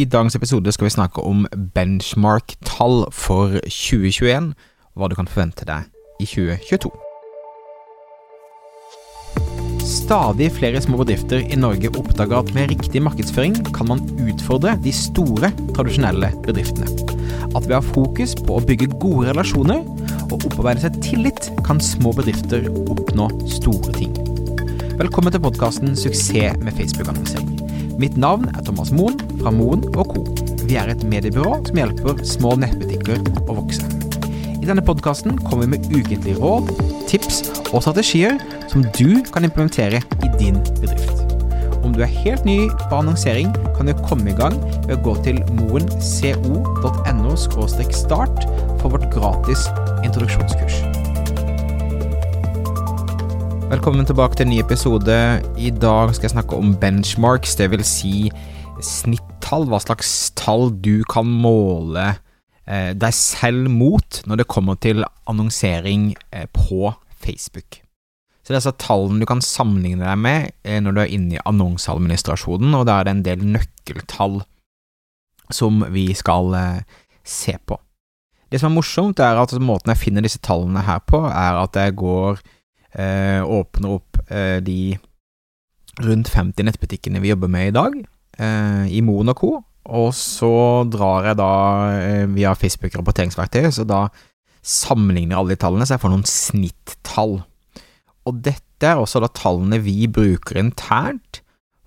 I dagens episode skal vi snakke om benchmark-tall for 2021, og hva du kan forvente deg i 2022. Stadig flere små bedrifter i Norge oppdager at med riktig markedsføring kan man utfordre de store, tradisjonelle bedriftene. At ved å ha fokus på å bygge gode relasjoner og opparbeide seg tillit, kan små bedrifter oppnå store ting. Velkommen til podkasten 'Suksess med Facebook-annonsering'. Mitt navn er Thomas Moen fra Moen og Co. Vi er et mediebyrå som hjelper små nettbutikker å vokse. I denne podkasten kommer vi med ukentlige råd, tips og strategier som du kan implementere i din bedrift. Om du er helt ny på annonsering, kan du komme i gang ved å gå til moenco.no start for vårt gratis introduksjonskurs. Velkommen tilbake til en ny episode. I dag skal jeg snakke om benchmarks, vil si snittall. Hva slags tall du kan måle eh, deg selv mot når det kommer til annonsering eh, på Facebook. Så disse altså tallene du kan sammenligne deg med eh, når du er inne i annonseadministrasjonen, og da er det en del nøkkeltall som vi skal se på. Det som er morsomt, er at måten jeg finner disse tallene her på, er at jeg går åpner opp de rundt 50 nettbutikkene vi jobber med i dag, i Monaco. Og så drar jeg da eh, via Facebook rapporteringsverktøy, så da sammenligner alle de tallene, så jeg får noen snittall. Og dette er også da tallene vi bruker internt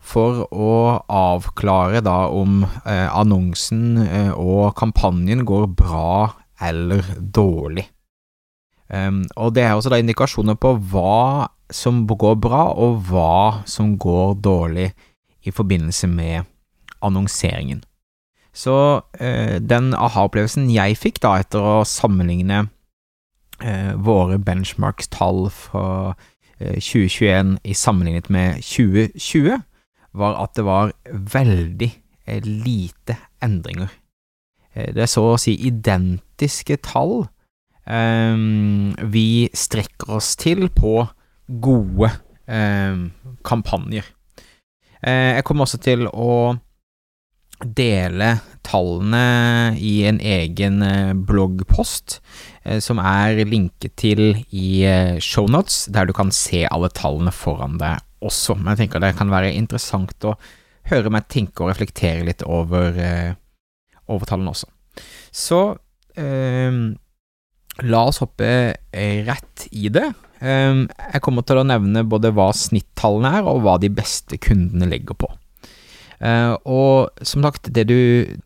for å avklare da om eh, annonsen eh, og kampanjen går bra eller dårlig. Um, og det er også da indikasjoner på hva som går bra, og hva som går dårlig i forbindelse med annonseringen. Så eh, den aha-opplevelsen jeg fikk da etter å sammenligne eh, våre benchmarkstall fra eh, 2021 i sammenlignet med 2020, var at det var veldig lite endringer. det er så å si identiske tall um, vi strekker oss til på gode kampanjer. Uh, jeg kommer også til å dele tallene i en egen uh, bloggpost uh, som er linket til i shownotes, der du kan se alle tallene foran deg også. Men jeg tenker det kan være interessant å høre meg tenke og reflektere litt over, over tallene også. Så La oss hoppe eh, rett i det. Ehm, jeg kommer til å nevne både hva snittallene er, og hva de beste kundene legger på. Eh, og som sagt, det du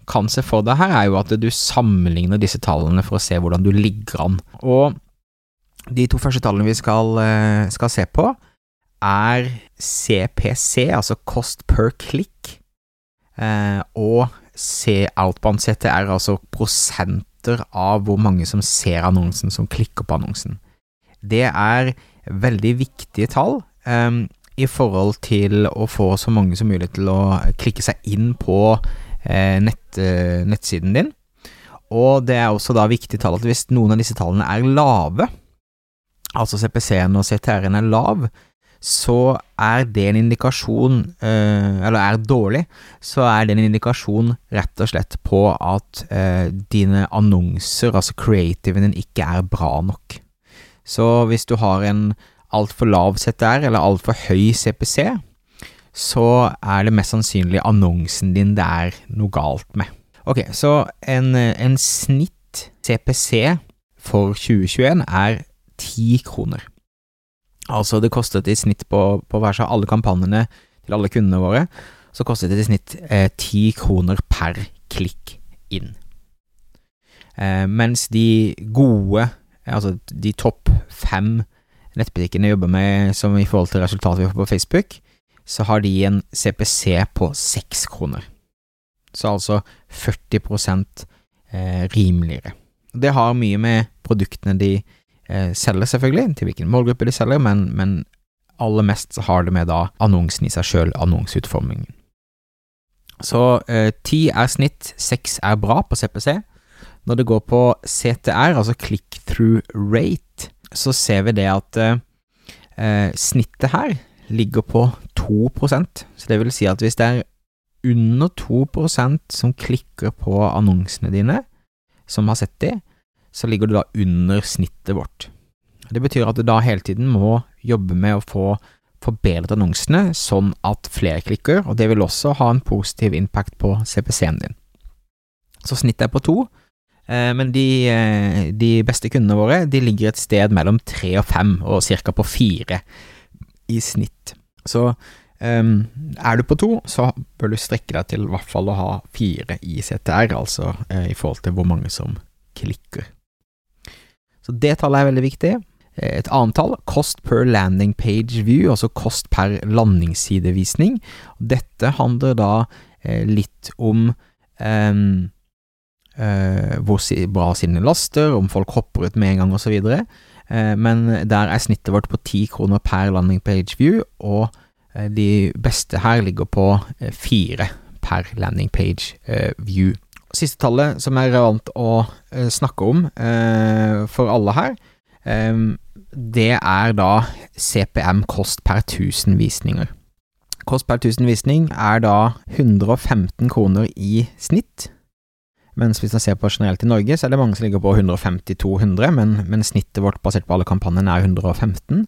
kan se for deg her, er jo at du sammenligner disse tallene for å se hvordan du ligger an. Og de to første tallene vi skal, eh, skal se på, er CPC, altså cost per click, og C-outbound CTR, altså prosenter av hvor mange som ser annonsen, som klikker på annonsen. Det er veldig viktige tall um, i forhold til å få så mange som mulig til å klikke seg inn på uh, nett, uh, nettsiden din. Og det er også da viktige tall at hvis noen av disse tallene er lave, altså CPC-en og CTR-en er lav, så er det en indikasjon, eh, eller er dårlig, så er det en indikasjon rett og slett på at eh, dine annonser, altså creativen din, ikke er bra nok. Så hvis du har en altfor lav ZR eller altfor høy CPC, så er det mest sannsynlig annonsen din det er noe galt med. Ok, så en, en snitt CPC for 2021 er ti kroner. Altså, det kostet i snitt på, på hver seg alle kampanjene til alle kundene våre, så kostet det i snitt eh, ti eh, kroner per klikk inn. Eh, mens de gode, altså de topp fem nettbutikkene jeg jobber med som i forhold til resultatet vi får på Facebook, så har de en CPC på seks kroner. Så altså 40 eh, rimeligere. Det har mye med produktene de eh, selger, selvfølgelig, til hvilken målgruppe de selger, men, men aller mest så har det med da annonsen i seg sjøl, annonseutformingen. Så eh, ti er snitt, seks er bra på CPC. Når det går på CTR, altså click-through rate, så ser vi det at eh, eh snittet her ligger på 2% så det vil si at hvis det er under 2% som klikker på annonsene dine, som har sett de, så ligger du da under snittet vårt. Det betyr at du da hele tiden må jobbe med å få forbedret annonsene sånn at flere klikker, og det vil også ha en positiv impact på CPC-en din. Så snittet er på to, men de, eh, de, beste kundene våre de ligger et sted mellom tre og fem, og ca. på fire i snitt. Så um, er du på to, så bør du strekke deg til i hvert fall å ha fire i CTR, altså uh, i forhold til hvor mange som klikker. Så det tallet er veldig viktig. Et annet tall, cost per landing page view, altså kost per landingssidevisning. Dette handler da eh, litt om eh, eh, hvor bra siden laster, om folk hopper ut med en gang osv. Eh, men der er snittet vårt på ti kroner per landing page view, og eh, de beste her ligger på eh, fire per landing page eh, view. Siste tallet som er relevant å snakke om for alle her, det er da CPM kost per 1000 visninger. Kost per 1000 visning er da 115 kroner i snitt. Mens hvis man ser på generelt i Norge, så er det mange som ligger på 150-200, men, men, snittet vårt basert på alle kampanjene er 115.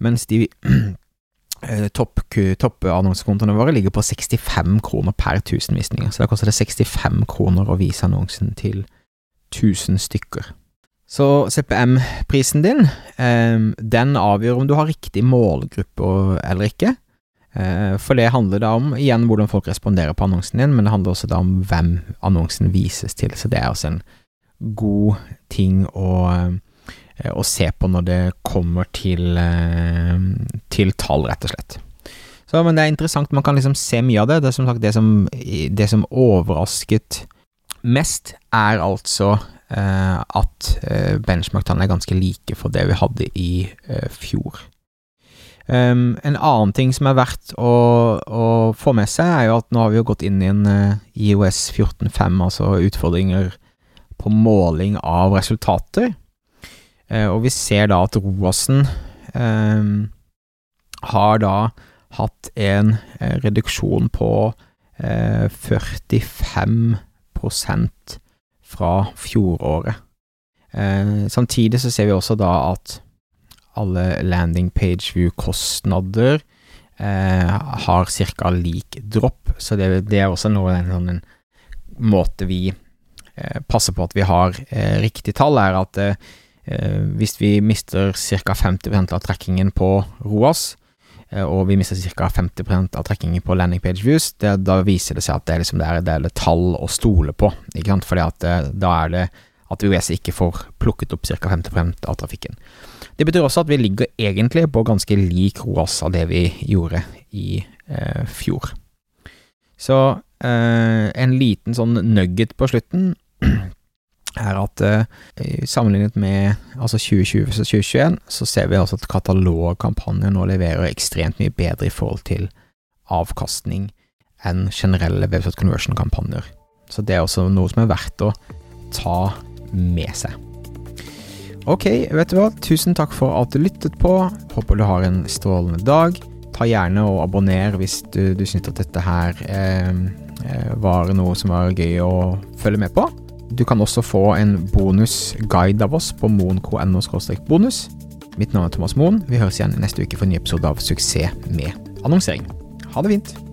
Mens de eh, toppannonsekontoene våre ligger på 65 kroner per 1000 visninger. Så da koster det 65 kroner å vise annonsen til 1000 stykker. Så CPM-prisen din, eh, den avgjør om du har riktig målgruppe eller ikke. Eh, for det handler da om, igjen, hvordan folk responderer på annonsen din, men det handler også da om hvem annonsen vises til. Så det er også en god ting å, eh, å se på når det kommer til, til tall, rett og slett. Så, men det er interessant, man kan liksom se mye av det. Det er som sagt det som, det som overrasket mest, er altså Eh, at eh, benchmark-tallene er ganske like for det vi hadde i eh, fjor. Um, en annen ting som er verdt å, å, få med seg, er jo at nå har vi jo gått inn i en uh, IOS 14.5, altså utfordringer på måling av resultater. Uh, og vi ser da at ROAS-en um, har da hatt en uh, reduksjon på 45% fra fjoråret. Eh, samtidig så ser vi også da at alle landing page view-kostnader eh, har ca. lik dropp, så det, det, er også noe, en, sånn, en måte vi eh, passer på at vi har eh, riktig tall, er at eh, hvis vi mister ca. 50% av trekkingen på ROAS, Eh, og vi mister ca. 50% av trekkingen på landing page views, det, da viser det seg at det er, liksom, det er, det er tall å stole på, ikke sant, fordi at eh, da er det at UES ikke får plukket opp ca. 50% av trafikken. Det betyr også at vi ligger egentlig på ganske lik ROAS av det vi gjorde i eh, fjor. Så eh, en liten sånn nugget på slutten er at eh, sammenlignet med altså 2020 og 2021, så ser vi altså at katalogkampanjer nå leverer ekstremt mye bedre i forhold til avkastning enn generelle website conversion-kampanjer. Så det er også noe som er verdt å ta med seg. Ok, vet du hva, tusen takk for at du lyttet på. Håper du har en strålende dag. Ta gjerne og abonner hvis du, du syns at dette her eh, eh, var noe som var gøy å følge med på. Du kan også få en bonusguide av oss på moen.no bonus. Mitt navn er Thomas Moen. Vi høres igjen neste uke for en ny episode av Suksess med annonsering. Ha det fint!